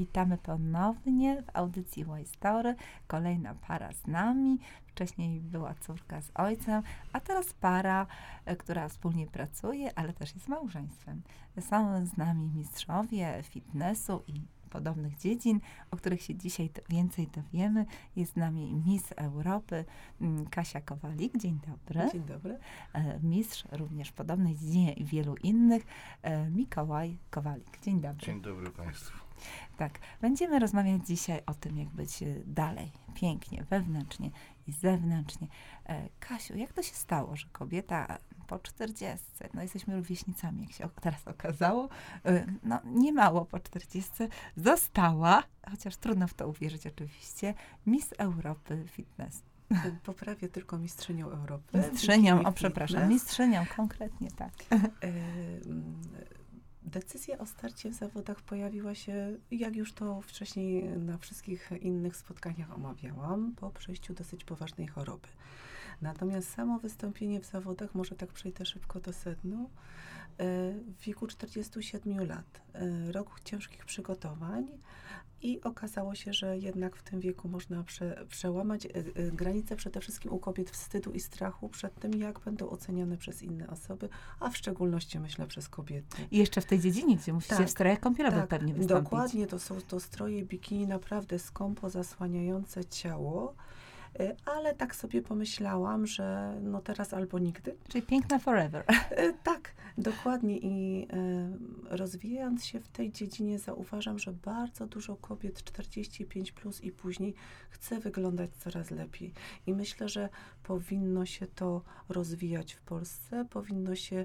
Witamy ponownie w audycji Y-Story. Kolejna para z nami. Wcześniej była córka z ojcem, a teraz para, e, która wspólnie pracuje, ale też jest małżeństwem. Są z nami mistrzowie fitnessu i podobnych dziedzin, o których się dzisiaj więcej dowiemy. Jest z nami Miss Europy mm, Kasia Kowalik. Dzień dobry. Dzień dobry. E, Mistrz również w podobnej dziedzinie i wielu innych, e, Mikołaj Kowalik. Dzień dobry. Dzień dobry Państwu. Tak, będziemy rozmawiać dzisiaj o tym, jak być e, dalej, pięknie, wewnętrznie i zewnętrznie. E, Kasiu, jak to się stało, że kobieta po 40, no jesteśmy rówieśnicami, jak się teraz okazało, e, no nie mało po 40, została, chociaż trudno w to uwierzyć oczywiście, Miss Europy Fitness. Poprawię tylko mistrzynią Europy. Mistrzynią, o przepraszam, mistrzynią konkretnie, tak. Decyzja o starcie w zawodach pojawiła się, jak już to wcześniej na wszystkich innych spotkaniach omawiałam, po przejściu dosyć poważnej choroby. Natomiast samo wystąpienie w zawodach, może tak przejdę szybko do sednu, e, w wieku 47 lat, e, rok ciężkich przygotowań i okazało się, że jednak w tym wieku można prze, przełamać e, granice przede wszystkim u kobiet wstydu i strachu przed tym, jak będą oceniane przez inne osoby, a w szczególności myślę przez kobiety. I jeszcze w tej dziedzinie, gdzie musicie Tak, w strojach kąpielowych pewnie wystąpić. dokładnie, to są to stroje bikini naprawdę skąpo zasłaniające ciało, ale tak sobie pomyślałam, że no teraz albo nigdy. Czyli piękna forever. Y, Tak, dokładnie i rozwijając się w tej dziedzinie zauważam, że bardzo dużo kobiet 45 plus i później chce wyglądać coraz lepiej i myślę, że powinno się to rozwijać w Polsce, powinno się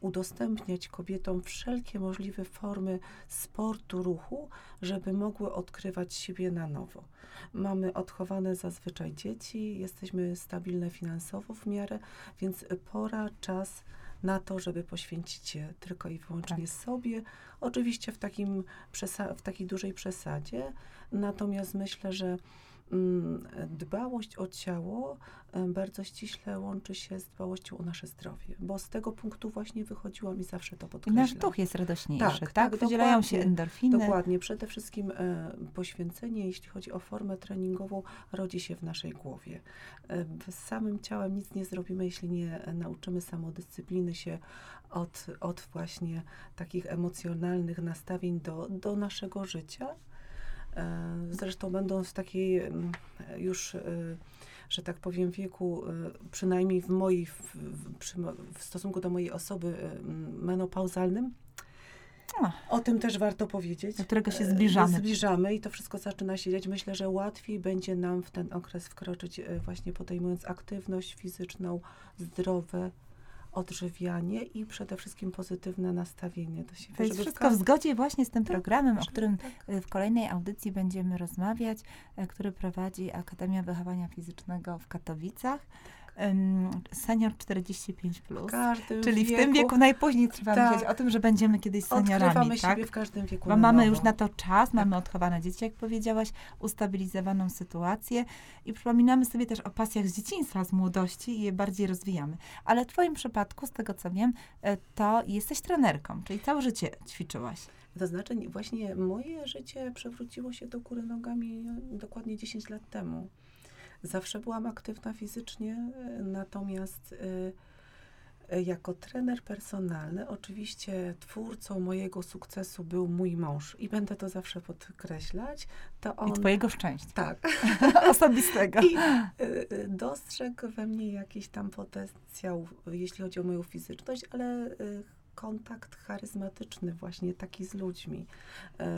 udostępniać kobietom wszelkie możliwe formy sportu, ruchu, żeby mogły odkrywać siebie na nowo. Mamy odchowane zazwyczaj dzieci, jesteśmy stabilne finansowo w miarę, więc pora, czas na to, żeby poświęcić je tylko i wyłącznie Tak. sobie. Oczywiście w, takim w takiej dużej przesadzie, natomiast myślę, że dbałość o ciało bardzo ściśle łączy się z dbałością o nasze zdrowie, bo z tego punktu właśnie wychodziłam i zawsze to podkreślam. nasz duch jest radośniejszy, tak? Tak, tak, Wydzielają się dokładnie. endorfiny. Dokładnie. Przede wszystkim e, poświęcenie, jeśli chodzi o formę treningową, rodzi się w naszej głowie. E, z samym ciałem nic nie zrobimy, jeśli nie nauczymy samodyscypliny się od, od właśnie takich emocjonalnych nastawień do, do naszego życia. E, zresztą będąc w takiej mm, już, e, że tak powiem, wieku, e, przynajmniej w mojej, w, przy, w stosunku do mojej osoby menopauzalnym, O. tym też warto powiedzieć. Do którego się zbliżamy. Zbliżamy i to wszystko zaczyna się dziać. Myślę, że łatwiej będzie nam w ten okres wkroczyć właśnie podejmując aktywność fizyczną, zdrowe odżywianie i przede wszystkim pozytywne nastawienie do siebie. To jest wszystko w zgodzie właśnie z tym Tak, programem, o żeby- którym tak. e, w kolejnej audycji będziemy rozmawiać, e, który prowadzi Akademia Wychowania Fizycznego w Katowicach. Senior 45+. W każdym Czyli w tym wieku najpóźniej trzeba Tak. myśleć o tym, że będziemy kiedyś seniorami, odkrywamy tak? siebie w każdym wieku Bo mamy już na to czas, mamy odchowane dzieci, jak powiedziałaś, ustabilizowaną sytuację i przypominamy sobie też o pasjach z dzieciństwa, z młodości i je bardziej rozwijamy. Ale w Twoim przypadku, z tego co wiem, e, to jesteś trenerką, czyli całe życie ćwiczyłaś. To znaczy nie- właśnie moje życie przewróciło się do góry nogami no, dokładnie 10 lat temu. Zawsze byłam aktywna fizycznie, e, natomiast e, e, jako trener personalny, oczywiście twórcą mojego sukcesu był mój mąż i będę to zawsze podkreślać. To on, I Twojego szczęścia Tak. osobistego. I dostrzegł we mnie jakiś tam potencjał, jeśli chodzi o moją fizyczność, ale kontakt charyzmatyczny właśnie taki z ludźmi.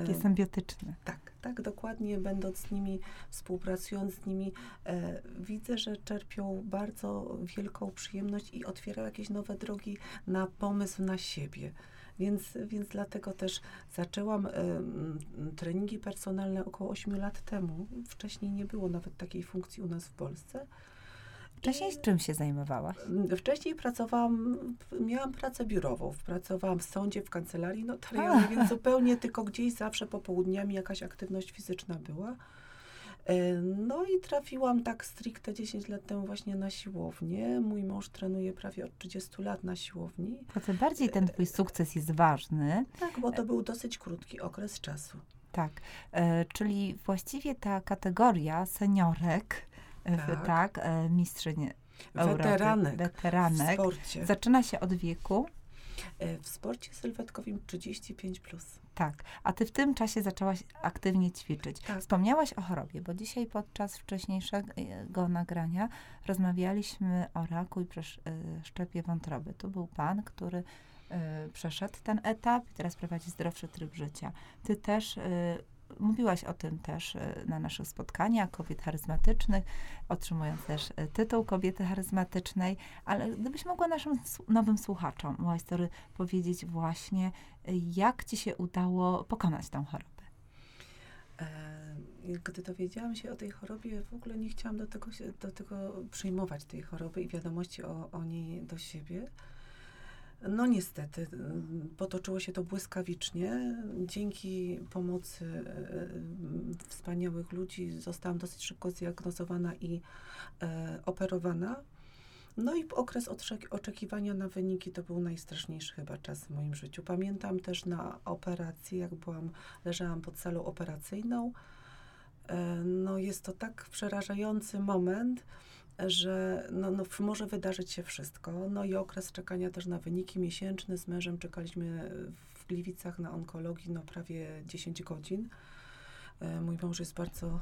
Y, Jest symbiotyczny. tak, tak, dokładnie będąc z nimi, współpracując z nimi, e, widzę, że czerpią bardzo wielką przyjemność i otwierają jakieś nowe drogi na pomysł na siebie. Więc, więc dlatego też zaczęłam em, treningi personalne około 8 lat temu. Wcześniej nie było nawet takiej funkcji u nas w Polsce. Wcześniej z czym się zajmowałaś? Wcześniej pracowałam, miałam pracę biurową, pracowałam w sądzie, w kancelarii notarialnej, więc zupełnie tylko gdzieś zawsze popołudniami jakaś aktywność fizyczna była. E, No i trafiłam tak stricte 10 lat temu właśnie na siłownię. Mój mąż trenuje prawie od 30 lat na siłowni. To tym bardziej ten twój sukces jest ważny. Tak, bo to był dosyć krótki okres czasu. Tak, e, czyli właściwie ta kategoria seniorek, Tak. tak, e, mistrzyń Europy, Weteranek w weteranek, sporcie. zaczyna się od wieku, E, W sporcie sylwetkowym 35+. Plus. tak, a ty w tym czasie zaczęłaś aktywnie ćwiczyć. Tak. Wspomniałaś o chorobie, bo dzisiaj podczas wcześniejszego nagrania rozmawialiśmy o raku i przesz- e, szczepie wątroby. Tu był pan, który e, przeszedł ten etap i teraz prowadzi zdrowszy tryb życia. Ty też e, mówiłaś o tym też e, na naszych spotkaniach kobiet charyzmatycznych, otrzymując też e, tytuł kobiety charyzmatycznej, ale gdybyś mogła naszym nowym słuchaczom, Łajstory, powiedzieć właśnie, e, jak ci się udało pokonać tą chorobę. Gdy dowiedziałam się o tej chorobie, w ogóle nie chciałam do tego, do tego przyjmować tej choroby i wiadomości o, o niej do siebie. No niestety, mm, potoczyło się to błyskawicznie. Dzięki pomocy e, wspaniałych ludzi zostałam dosyć szybko zdiagnozowana i e, operowana. No i okres oczekiwania na wyniki to był najstraszniejszy chyba czas w moim życiu. Pamiętam też na operacji, jak byłam, leżałam pod salą operacyjną. E, No jest to tak przerażający moment, że no, no, może wydarzyć się wszystko. No i okres czekania też na wyniki miesięczny. Z mężem czekaliśmy w Gliwicach na onkologii no prawie 10 godzin. E, Mój mąż jest bardzo,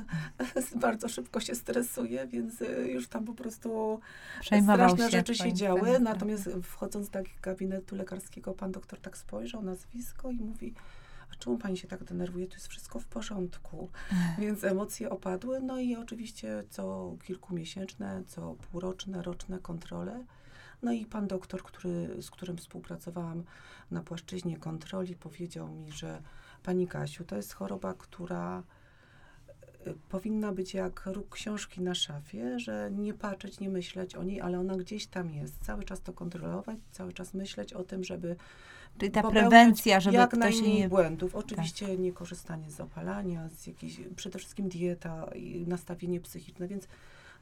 bardzo szybko się stresuje, więc e, już tam po prostu straszne się rzeczy się działy. stanem Natomiast wchodząc do gabinetu lekarskiego, pan doktor tak spojrzał, nazwisko i mówi, czemu pani się tak denerwuje? Tu jest wszystko w porządku. Więc emocje opadły. No i oczywiście co kilkumiesięczne, co półroczne, roczne kontrole. No i pan doktor, który, z którym współpracowałam na płaszczyźnie kontroli, powiedział mi, że pani Kasiu, to jest choroba, która powinna być jak róg książki na szafie, że nie patrzeć, nie myśleć o niej, ale ona gdzieś tam jest. Cały czas to kontrolować, cały czas myśleć o tym, żeby Czyli ta prewencja, żeby jak ktoś najmniej nie... Tak. błędów. Oczywiście nie korzystanie z opalania, z jakiejś, przede wszystkim dieta i nastawienie psychiczne, więc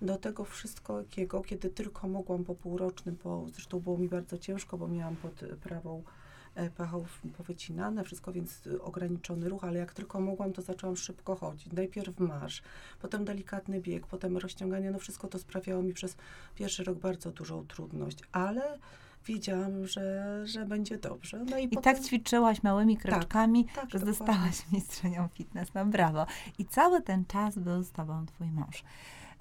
do tego wszystkiego, kiedy tylko mogłam po półrocznym, po, zresztą było mi bardzo ciężko, bo miałam pod prawą e, pachą powycinane, wszystko, więc y, ograniczony ruch, ale jak tylko mogłam, to zaczęłam szybko chodzić. Najpierw marsz, potem delikatny bieg, potem rozciąganie, no wszystko to sprawiało mi przez pierwszy rok bardzo dużą trudność, ale wiedziałam, że, że będzie dobrze. No i, I potem, tak ćwiczyłaś małymi kroczkami, tak, że dokładnie. zostałaś mistrzynią fitness, no brawo. I cały ten czas był z tobą twój mąż.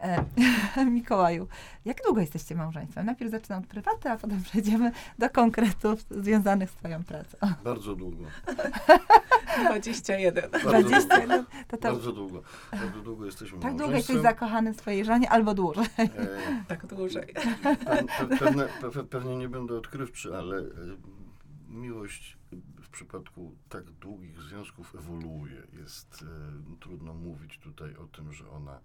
E, Mikołaju, jak długo jesteście małżeństwem? Najpierw zaczynam od prywaty, a potem przejdziemy do konkretów związanych z twoją pracą. Bardzo długo. 21. Bardzo 20 długo. to to Bardzo długo. Bardzo długo jesteśmy tak długo jesteś zakochany w swojej żonie, albo dłużej. E, Tak dłużej. pe, pe, pewne, pe, pewnie nie będę odkrywczy, ale e, miłość w przypadku tak długich związków ewoluuje. Jest e, trudno mówić tutaj o tym, że ona,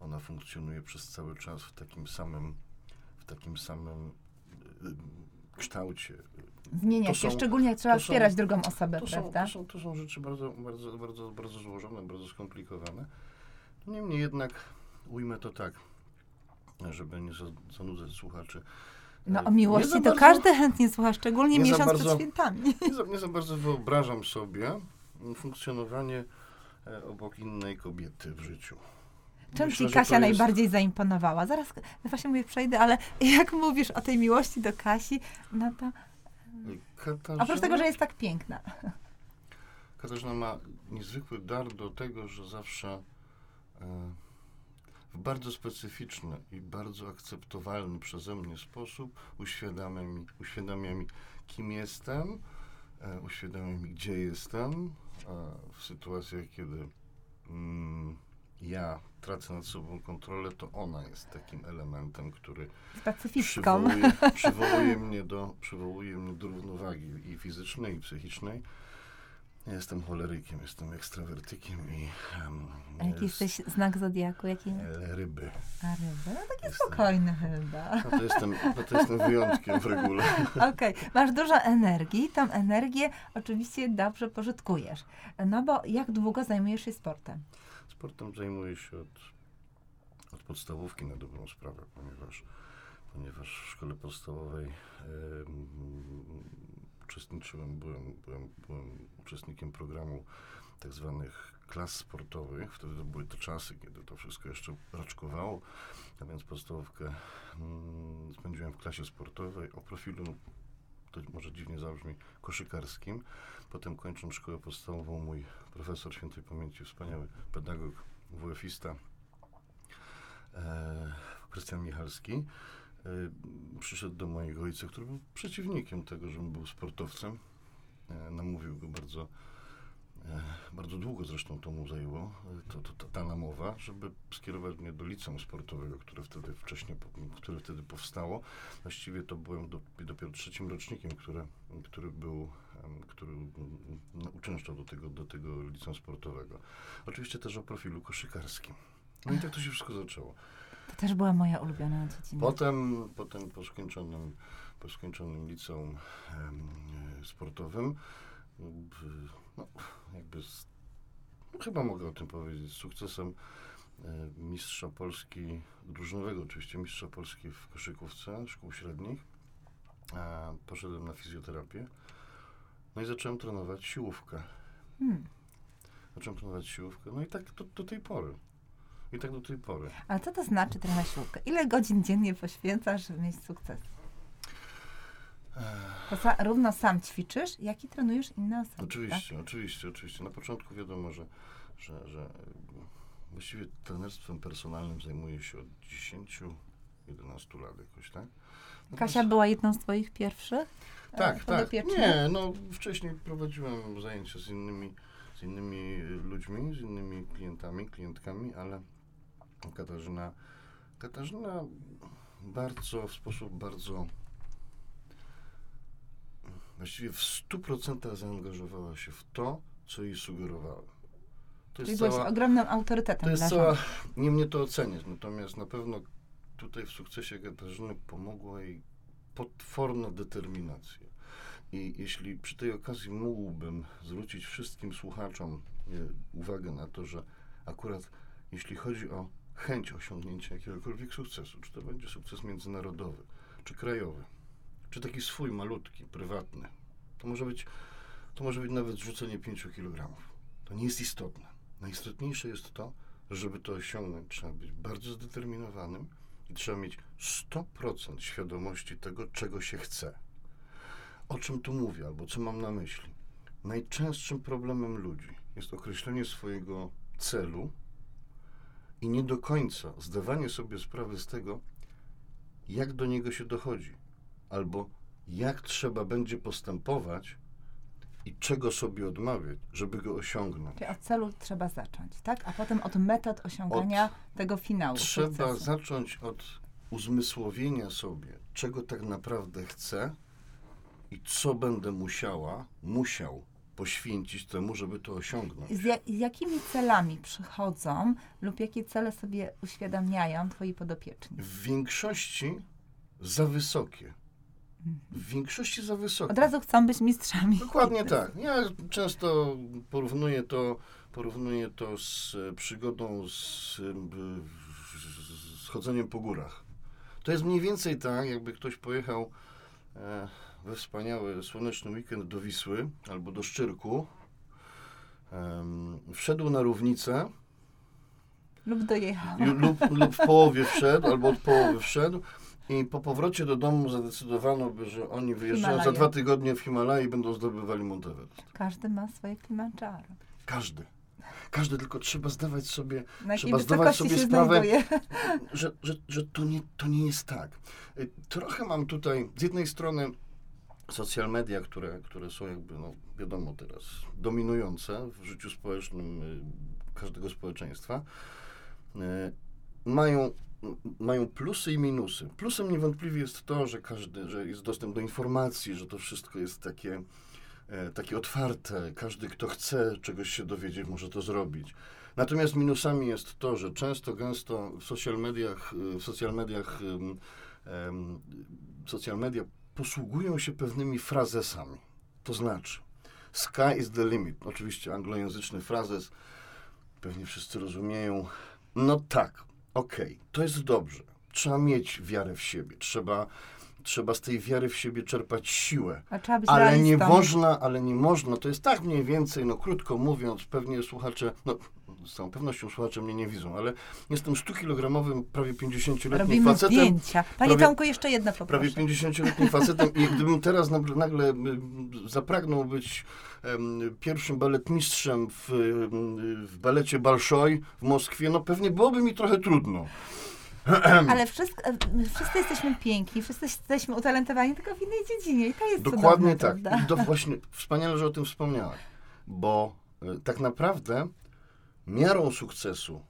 ona funkcjonuje przez cały czas w takim samym, w takim samym e, kształcie. Zmienia To się, są- szczególnie jak trzeba są- wspierać drugą osobę, To są, prawda? to, są, to są rzeczy bardzo, bardzo, bardzo, bardzo złożone, bardzo skomplikowane. Niemniej jednak ujmę to tak, żeby nie za- zanudzać słuchaczy. No E, o nie miłości to bardzo- każdy chętnie słucha, szczególnie miesiąc bardzo- przed świętami. Nie za, nie za bardzo wyobrażam sobie funkcjonowanie e, obok innej kobiety w życiu. Czym Myślę, ci Kasia jest- najbardziej zaimponowała? Zaraz właśnie mówię, przejdę, ale jak mówisz o tej miłości do Kasi, no to Katarzyna, oprócz tego, że jest tak piękna. Katarzyna ma niezwykły dar do tego, że zawsze e, w bardzo specyficzny i bardzo akceptowalny przeze mnie sposób uświadamia mi, uświadamia mi kim jestem, e, uświadamia mi, gdzie jestem w sytuacjach, kiedy mm, ja tracę nad sobą kontrolę, to ona jest takim elementem, który przywołuje, przywołuje, mnie do, przywołuje mnie do równowagi i fizycznej, i psychicznej. Ja jestem cholerykiem, jestem ekstrawertykiem i em, A jaki jest- jesteś znak zodiaku? Jaki? e, ryby. A ryby? No taki Jestem- spokojny chyba. No to, jestem, no to jestem wyjątkiem w regule. Okej, masz dużo energii, tą energię oczywiście dobrze pożytkujesz. No bo jak długo zajmujesz się sportem? Sportem zajmuję się od, od podstawówki na dobrą sprawę, ponieważ, ponieważ w szkole podstawowej em, uczestniczyłem, byłem, byłem, byłem uczestnikiem programu tak zwanych klas sportowych. Wtedy to były te czasy, kiedy to wszystko jeszcze raczkowało. A więc podstawówkę mm, spędziłem w klasie sportowej o profilu, to może dziwnie zabrzmi, koszykarskim. Potem kończąc szkołę podstawową, mój profesor świętej pamięci, wspaniały pedagog, WF-ista, e, Krystian Michalski, e, przyszedł do mojego ojca, który był przeciwnikiem tego, żebym był sportowcem. E, namówił go bardzo bardzo długo zresztą to mu zajęło, to, to, to, ta namowa, żeby skierować mnie do liceum sportowego, które wtedy wcześniej, które wtedy powstało. Właściwie to byłem do, dopiero trzecim rocznikiem, które, który był, który uczęszczał do tego, do tego liceum sportowego. Oczywiście też o profilu koszykarskim. No i tak to się wszystko zaczęło. To też była moja ulubiona dziedzina. Potem, potem po skończonym, po skończonym liceum sportowym no, jakby z, chyba mogę o tym powiedzieć, z sukcesem e, mistrza Polski, drużynowego oczywiście, mistrza Polski w koszykówce szkół średnich. A poszedłem na fizjoterapię. No i zacząłem trenować siłówkę. Hmm. Zacząłem trenować siłówkę. No i tak do, do tej pory. I tak do tej pory. Ale co to znaczy trenować siłówkę? Ile godzin dziennie poświęcasz, żeby mieć sukces? To sa, równo sam ćwiczysz, jak i trenujesz inne osoby. Oczywiście, tak? oczywiście, oczywiście. Na początku wiadomo, że, że, że właściwie trenerstwem personalnym zajmuję się od 10-11 lat jakoś, tak? Natomiast... Kasia była jedną z twoich pierwszych? E, tak, tak. Nie, no wcześniej prowadziłem zajęcia z innymi, z innymi ludźmi, z innymi klientami, klientkami, ale Katarzyna, Katarzyna bardzo, w sposób bardzo właściwie w 100% zaangażowała się w to, co jej sugerowałem. To Czyli jest byłeś cała, ogromnym autorytetem to jest cała, Nie mnie to oceniać, natomiast na pewno tutaj w sukcesie Katarzyny pomogła jej potworna determinacja. I jeśli przy tej okazji mógłbym zwrócić wszystkim słuchaczom e, uwagę na to, że akurat jeśli chodzi o chęć osiągnięcia jakiegokolwiek sukcesu, czy to będzie sukces międzynarodowy, czy krajowy, czy taki swój, malutki, prywatny. To może być, to może być nawet zrzucenie 5 kg. To nie jest istotne. Najistotniejsze jest to, żeby to osiągnąć, trzeba być bardzo zdeterminowanym i trzeba mieć 100% świadomości tego, czego się chce. O czym tu mówię, albo co mam na myśli? Najczęstszym problemem ludzi jest określenie swojego celu i nie do końca zdawanie sobie sprawy z tego, jak do niego się dochodzi albo jak trzeba będzie postępować i czego sobie odmawiać, żeby go osiągnąć. Czyli od celu trzeba zacząć, tak? A potem od metod osiągania od, tego finału. Trzeba sukcesu. zacząć od uzmysłowienia sobie, czego tak naprawdę chcę i co będę musiała, musiał poświęcić temu, żeby to osiągnąć. Z, jak, z jakimi celami przychodzą lub jakie cele sobie uświadamiają twoi podopieczni? W większości za wysokie w większości za wysoko. Od razu chcą być mistrzami. Dokładnie tak. Ja często porównuję to, porównuję to z przygodą z, z chodzeniem po górach. To jest mniej więcej tak, jakby ktoś pojechał e, we wspaniały, słoneczny weekend do Wisły albo do Szczyrku, wszedł na równicę, lub dojechał. Lub, lub w połowie wszedł, albo od połowy wszedł i po powrocie do domu zadecydowano by, że oni wyjeżdżają za dwa tygodnie w Himalaje i będą zdobywali Mount Everest. Każdy ma swoje Kilimanjaro. Każdy. Każdy, tylko trzeba zdawać sobie, Na trzeba zdawać sobie sprawę, że, że, że to, nie, to nie jest tak. Y, trochę mam tutaj z jednej strony social media, które, które są jakby, no wiadomo teraz, dominujące w życiu społecznym y, każdego społeczeństwa, y, mają mają plusy i minusy. Plusem niewątpliwie jest to, że każdy, że jest dostęp do informacji, że to wszystko jest takie, e, takie otwarte. Każdy, kto chce czegoś się dowiedzieć, może to zrobić. Natomiast minusami jest to, że często, gęsto w social mediach, w social mediach, social media posługują się pewnymi frazesami. To znaczy, sky is the limit. Oczywiście anglojęzyczny frazes, pewnie wszyscy rozumieją. No tak, okej, okay, to jest dobrze. Trzeba mieć wiarę w siebie, trzeba, trzeba z tej wiary w siebie czerpać siłę. Ale nie można, ale nie można. To jest tak mniej więcej, no krótko mówiąc, pewnie słuchacze, no z całą pewnością słuchacze mnie nie widzą, ale jestem 100-kilogramowym, prawie 50-letnim Robimy facetem. zdjęcia. Panie prawie- Tomku, jeszcze jedna Prawie poproszę. 50-letnim facetem i gdybym teraz nagle, nagle zapragnął być em, pierwszym baletmistrzem w, w balecie Balszoj w Moskwie, no pewnie byłoby mi trochę trudno. Ale wszystko, wszyscy jesteśmy piękni, wszyscy jesteśmy utalentowani, tylko w innej dziedzinie i to jest Dokładnie cudowne, tak. I to właśnie wspaniale, że o tym wspomniałaś, bo e, tak naprawdę miarą sukcesu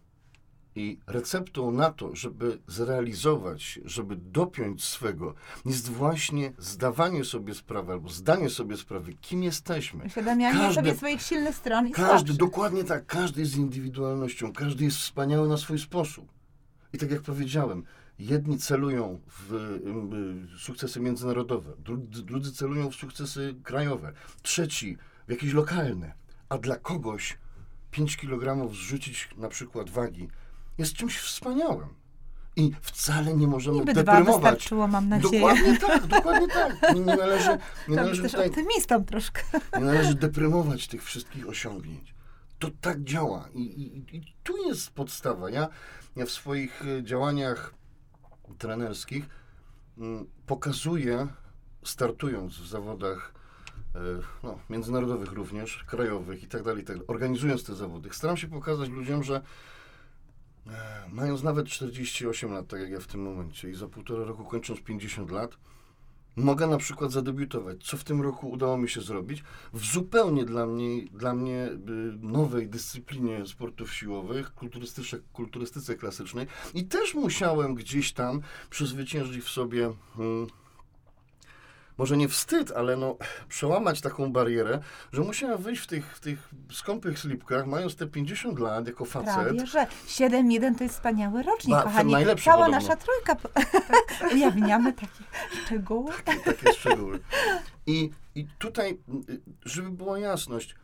i receptą na to, żeby zrealizować, żeby dopiąć swego, jest właśnie zdawanie sobie sprawy albo zdanie sobie sprawy, kim jesteśmy. Uświadamianie Każdy- sobie swoich silnych stron i Każdy, słabszych. dokładnie tak, każdy jest indywidualnością, każdy jest wspaniały na swój sposób. I tak jak powiedziałem, jedni celują w y, sukcesy międzynarodowe, drudzy, celują w sukcesy krajowe, trzeci w jakieś lokalne. A dla kogoś 5 kg zrzucić na przykład wagi jest czymś wspaniałym. I wcale nie możemy Niby dwa deprymować. wystarczyło, mam nadzieję. Dokładnie tak, dokładnie tak. Nie, należy, nie należy też tutaj optymistą troszkę. nie należy deprymować tych wszystkich osiągnięć. To tak działa i, i, i tu jest podstawa. Ja, ja w swoich e, działaniach trenerskich mm, pokazuję, startując w zawodach e, no, międzynarodowych również, krajowych i tak dalej, i tak dalej, organizując te zawody, staram się pokazać ludziom, że e, mając nawet 48 lat, tak jak ja w tym momencie i za półtora roku kończąc 50 lat, mogę na przykład zadebiutować, co w tym roku udało mi się zrobić, w zupełnie dla mnie, dla mnie y, nowej dyscyplinie sportów siłowych, kulturystyce, kulturystyce klasycznej. I też musiałem gdzieś tam przezwyciężyć w sobie mm, może nie wstyd, ale no, przełamać taką barierę, że musiałem wyjść w tych, w tych skąpych slipkach, mając te 50 lat jako facet. Prawie, że 7-1 to jest wspaniały rocznik, Ba- kochani. Cała podobno. nasza trójka. Ujawniamy takie szczegóły. takie, takie szczegóły. I, I tutaj, żeby była jasność,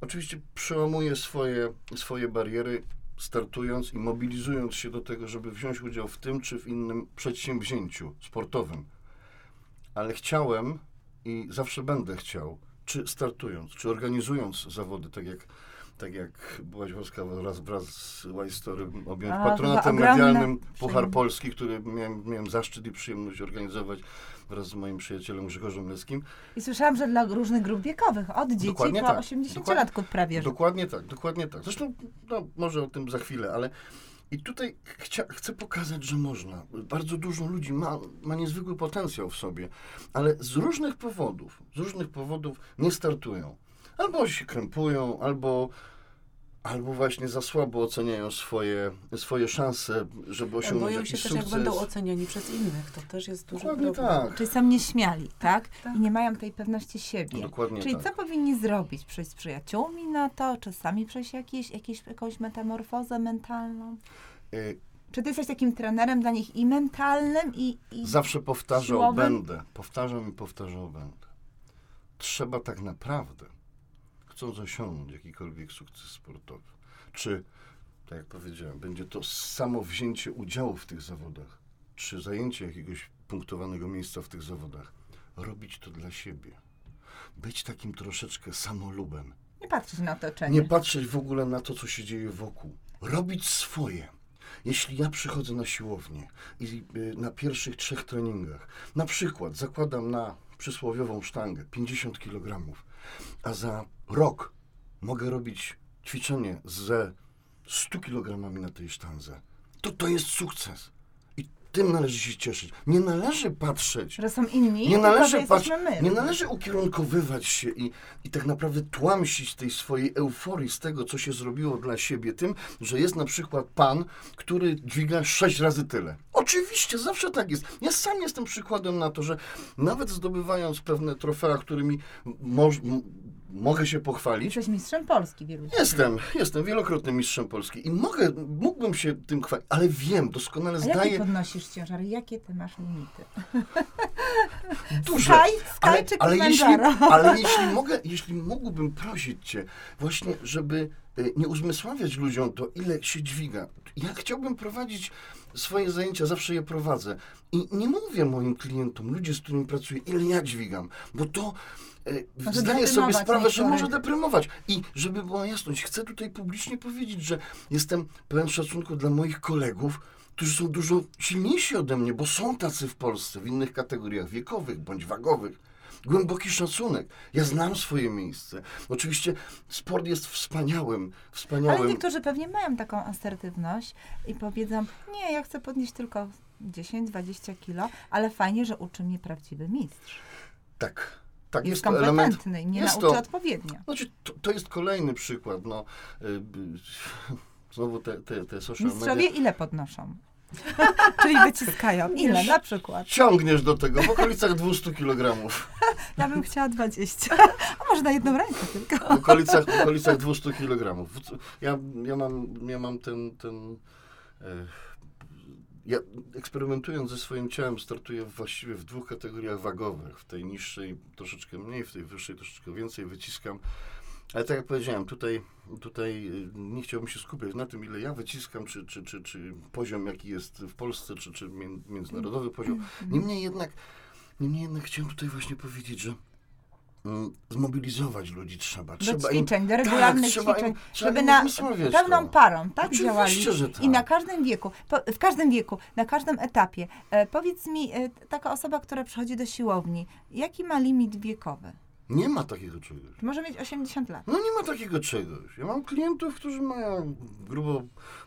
oczywiście przełamuję swoje, swoje bariery, startując i mobilizując się do tego, żeby wziąć udział w tym czy w innym przedsięwzięciu sportowym. Ale chciałem i zawsze będę chciał, czy startując, czy organizując zawody, tak jak, tak jak byłaś łaskawa wraz, wraz z Story objąć A, patronatem medialnym Puchar. Polski, który miałem, miałem zaszczyt i przyjemność organizować wraz z moim przyjacielem Grzegorzem Leskim. I słyszałam, że dla różnych grup wiekowych, od dzieci Dokładnie po tak. 80-latków prawie, że. Dokładnie tak, dokładnie tak. Zresztą, no, może o tym za chwilę, ale i tutaj chcia, chcę pokazać, że można. Bardzo dużo ludzi ma, ma niezwykły potencjał w sobie, ale z różnych powodów, z różnych powodów nie startują. Albo się krępują, albo, albo właśnie za słabo oceniają swoje, swoje szanse, żeby osiągnąć Boją się jakiś też, sukces. jak będą oceniani przez innych. To też jest duży Dokładnie problem. tak. Czyli są nieśmiali, tak? tak. I nie mają tej pewności siebie. Dokładnie Czyli tak. co powinni zrobić? Przejść z przyjaciółmi na to? Czy sami przejść jakieś, jakieś, jakąś metamorfozę mentalną? Y, Czy ty jesteś takim trenerem dla nich i mentalnym, i, i Zawsze powtarzał siłowym? będę. Powtarzam i powtarzał będę. Trzeba tak naprawdę, chcąc osiągnąć jakikolwiek sukces sportowy, czy, tak jak powiedziałem, będzie to samo wzięcie udziału w tych zawodach, czy zajęcie jakiegoś punktowanego miejsca w tych zawodach, robić to dla siebie. Być takim troszeczkę samolubem. nie patrzeć na otoczenie. Nie patrzeć w ogóle na to, co się dzieje wokół. Robić swoje. Jeśli ja przychodzę na siłownię i y, na pierwszych trzech treningach, na przykład zakładam na przysłowiową sztangę 50 kg, a za rok mogę robić ćwiczenie ze 100 kg na tej sztandze, to to jest sukces. I tym należy się cieszyć. Nie należy patrzeć Że są inni, nie należy, że patrz, jesteśmy my. nie należy ukierunkowywać się i, i tak naprawdę tłamsić tej swojej euforii z tego, co się zrobiło dla siebie, tym, że jest na przykład pan, który dźwiga sześć razy tyle. Oczywiście, zawsze tak jest. Ja sam jestem przykładem na to, że nawet zdobywając pewne trofea, którymi moż, mogę się pochwalić. Jesteś mistrzem Polski wielu Jestem, jestem wielokrotnym mistrzem Polski i mogę, mógłbym się tym chwalić, ale wiem, doskonale A jakie zdaję podnosisz ciężary? Jakie ty masz limity? duże. Sky, Sky Ale, czy ale, jeśli, ale jeśli mogę, jeśli mógłbym prosić cię właśnie, żeby y, nie uzmysławiać ludziom to, ile się dźwiga. Ja chciałbym prowadzić swoje zajęcia, zawsze je prowadzę. I nie mówię moim klientom, ludzie, z którymi pracuję, ile ja dźwigam, bo to y, Może zdaję sobie sprawę, że może deprymować. I żeby była jasność, chcę tutaj publicznie powiedzieć, że jestem pełen szacunku dla moich kolegów, którzy są dużo silniejsi ode mnie, bo są tacy w Polsce, w innych kategoriach wiekowych bądź wagowych. Głęboki szacunek. Ja znam swoje miejsce. Oczywiście sport jest wspaniałym, wspaniałym. Ale niektórzy pewnie mają taką asertywność i powiedzą, nie, ja chcę podnieść tylko 10-20 kilo, ale fajnie, że uczy mnie prawdziwy mistrz. Tak, tak Jest, jest, element. mnie jest nauczy to- odpowiednio. Znaczy, to, to jest kolejny przykład. No, y, y, znowu te, te, te social Mistrzowie media. ile podnoszą? Czyli wyciskają. Ile na przykład? Ciągniesz do tego w okolicach 200 kg. Ja bym chciała 20. A może na jedną rękę tylko. W okolicach, w okolicach 200 kg. Ja, ja, mam, ja mam ten. ten e, ja eksperymentując ze swoim ciałem, startuję właściwie w dwóch kategoriach wagowych. W tej niższej troszeczkę mniej, w tej wyższej troszeczkę więcej wyciskam. Ale tak jak powiedziałem, tutaj, tutaj y, nie chciałbym się skupiać na tym, ile ja wyciskam, czy, czy, czy, czy poziom, jaki jest w Polsce, czy, czy mię- międzynarodowy poziom. Niemniej jednak, niemniej jednak chciałem tutaj właśnie powiedzieć, że zmobilizować ludzi trzeba. Do trzeba im, ćwiczeń, do regularnych im- ćwiczeń, trzeba żeby im na pełną to. parą, tak Oczywiście, działali. że tak. I na każdym wieku, po, w każdym wieku, na każdym etapie. E, powiedz mi, e, taka osoba, która przychodzi do siłowni, jaki ma limit wiekowy? Nie ma takiego czegoś. Może mieć 80 lat. No nie ma takiego czegoś. Ja mam klientów, którzy mają grubo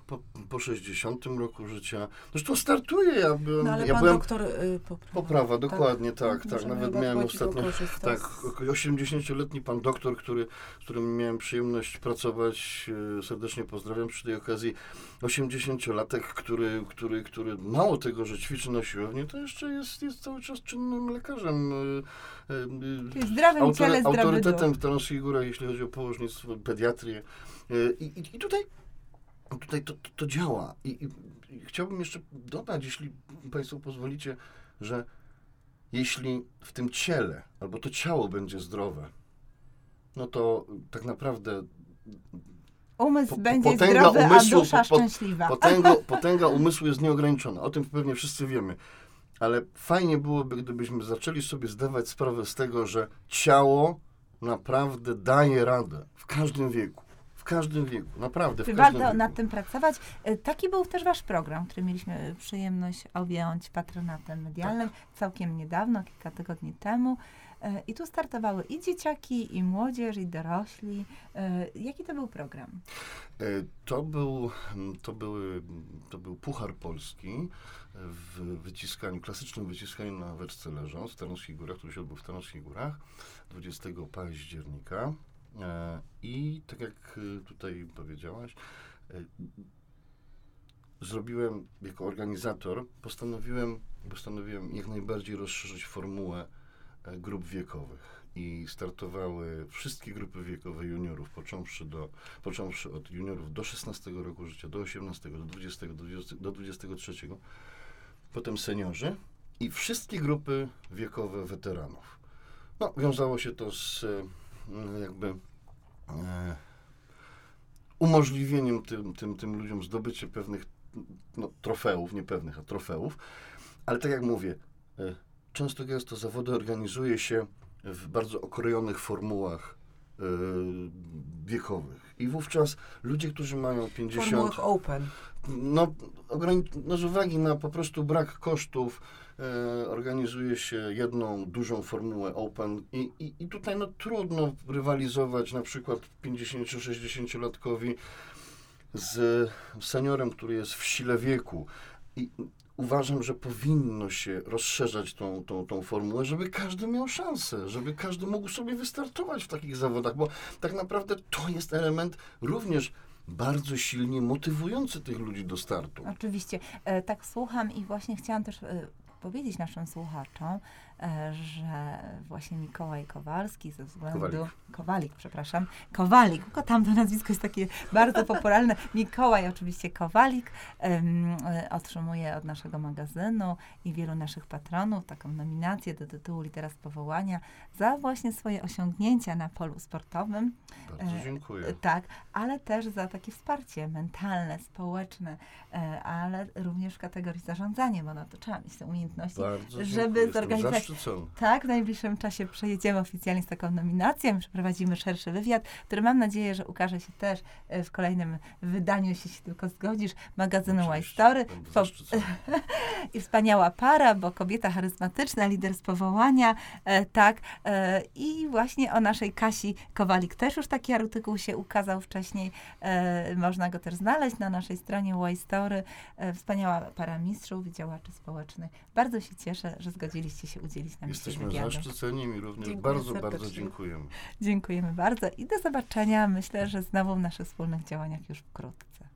po, po 60 roku życia. Zresztą startuję, ja byłem, No ale ja pan byłem doktor y, poprawa. Poprawa, dokładnie, tak, tak. Możemy Nawet miałem ostatnio, tak, z- około 80-letni pan doktor, który, z którym miałem przyjemność pracować, e, serdecznie pozdrawiam przy tej okazji, 80-latek, który, który, który mało tego, że ćwiczy na siłowni, to jeszcze jest, jest cały czas czynnym lekarzem. e, e, ciele zdrowy autorytetem duch. w Tarnowskich Górach, jeśli chodzi o położnictwo, pediatrię. E, I, i, i tutaj, tutaj to, to, to działa. I, i, I chciałbym jeszcze dodać, jeśli Państwo pozwolicie, że jeśli w tym ciele, albo to ciało będzie zdrowe, no to tak naprawdę Umysł Po- będzie potęga zdrowy, umysłu, a dusza po- po- szczęśliwa. potęga, potęga umysłu jest nieograniczona. O tym pewnie wszyscy wiemy. Ale fajnie byłoby, gdybyśmy zaczęli sobie zdawać sprawę z tego, że ciało naprawdę daje radę w każdym wieku. W każdym wieku, naprawdę w Warto wieku. nad tym pracować. E, Taki był też wasz program, który mieliśmy przyjemność objąć patronatem medialnym Tak. całkiem niedawno, kilka tygodni temu. E, I tu startowały i dzieciaki, i młodzież, i dorośli. E, Jaki to był program? To był, to, były, to był Puchar Polski w wyciskaniu, klasycznym wyciskaniu na weczce leżąc w Tarnowskich Górach, który się odbył w Tarnowskich Górach 20 października. E, I tak jak e, tutaj powiedziałaś, e, zrobiłem jako organizator, postanowiłem, postanowiłem jak najbardziej rozszerzyć formułę grup wiekowych. I startowały wszystkie grupy wiekowe juniorów, począwszy, do, począwszy od juniorów do 16 roku życia, do 18, do 20, do, 20, do 23, potem seniorzy i wszystkie grupy wiekowe weteranów. No, wiązało się to z mm, jakby e, umożliwieniem tym, tym, tym ludziom zdobycie pewnych no, trofeów, nie pewnych, a trofeów. Ale tak jak mówię, e, często gęsto zawody organizuje się w bardzo okrojonych formułach e, wiekowych. I wówczas ludzie, którzy mają 50, Formułach open. No, ograni- no z uwagi na po prostu brak kosztów e, organizuje się jedną dużą formułę Open i, i, i tutaj no, trudno rywalizować na przykład 50-60-latkowi z seniorem, który jest w sile wieku. I uważam, że powinno się rozszerzać tą, tą, tą formułę, żeby każdy miał szansę, żeby każdy mógł sobie wystartować w takich zawodach, bo tak naprawdę to jest element również bardzo silnie motywujący tych ludzi do startu. Oczywiście. E, Tak słucham i właśnie chciałam też e, powiedzieć naszym słuchaczom, że właśnie Mikołaj Kowalski ze względu... Kowalik. Kowalik, przepraszam. Kowalik, tylko tam to nazwisko jest takie bardzo popularne. Mikołaj oczywiście Kowalik e, otrzymuje od naszego magazynu i wielu naszych patronów taką nominację do tytułu Litera z powołania za właśnie swoje osiągnięcia na polu sportowym. Bardzo E, dziękuję. Tak, ale też za takie wsparcie mentalne, społeczne, e, ale również w kategorii zarządzania, bo na to trzeba mieć te umiejętności. Bardzo żeby zorganizować- Tak, w najbliższym czasie przejedziemy oficjalnie z taką nominacją, przeprowadzimy szerszy wywiad, który mam nadzieję, że ukaże się też e, w kolejnym wydaniu, jeśli się tylko zgodzisz, magazynu Oczywiście, Story. Po-. I wspaniała para, bo kobieta charyzmatyczna, lider z powołania, e, tak. E, I właśnie o naszej Kasi Kowalik też już taki artykuł się ukazał wcześniej. E, można go też znaleźć na naszej stronie Y Story. E, wspaniała para mistrzów działaczy społecznych. Bardzo się cieszę, że zgodziliście się udzielić nam dzisiaj Jesteśmy wywiadu. zaszczyceni i również Dziękuję bardzo, bardzo serdecznie. dziękujemy. Dziękujemy bardzo i do zobaczenia. Myślę, że znowu w naszych wspólnych działaniach już wkrótce.